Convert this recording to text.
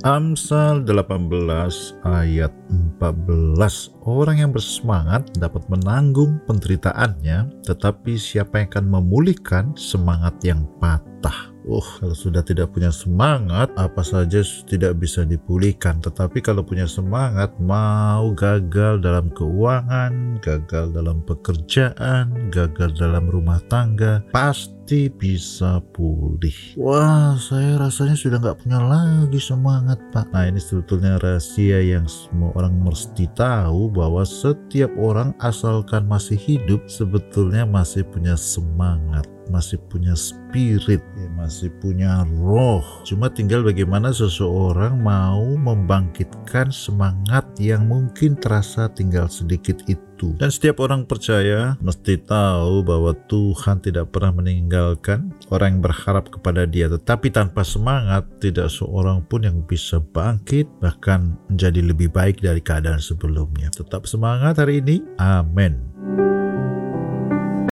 Amsal 18 ayat 14 Orang yang bersemangat dapat menanggung penderitaannya Tetapi siapa yang akan memulihkan semangat yang patah Oh, kalau sudah tidak punya semangat, apa saja tidak bisa dipulihkan. Tetapi kalau punya semangat, mau gagal dalam keuangan, gagal dalam pekerjaan, gagal dalam rumah tangga, pasti bisa pulih. Wah, saya rasanya sudah nggak punya lagi semangat, Pak. Nah, ini sebetulnya rahasia yang semua orang mesti tahu bahwa setiap orang asalkan masih hidup sebetulnya masih punya semangat masih punya spirit, ya, masih punya roh. Cuma tinggal bagaimana seseorang mau membangkitkan semangat yang mungkin terasa tinggal sedikit itu. Dan setiap orang percaya mesti tahu bahwa Tuhan tidak pernah meninggalkan orang yang berharap kepada dia. Tetapi tanpa semangat, tidak seorang pun yang bisa bangkit, bahkan menjadi lebih baik dari keadaan sebelumnya. Tetap semangat hari ini. Amin.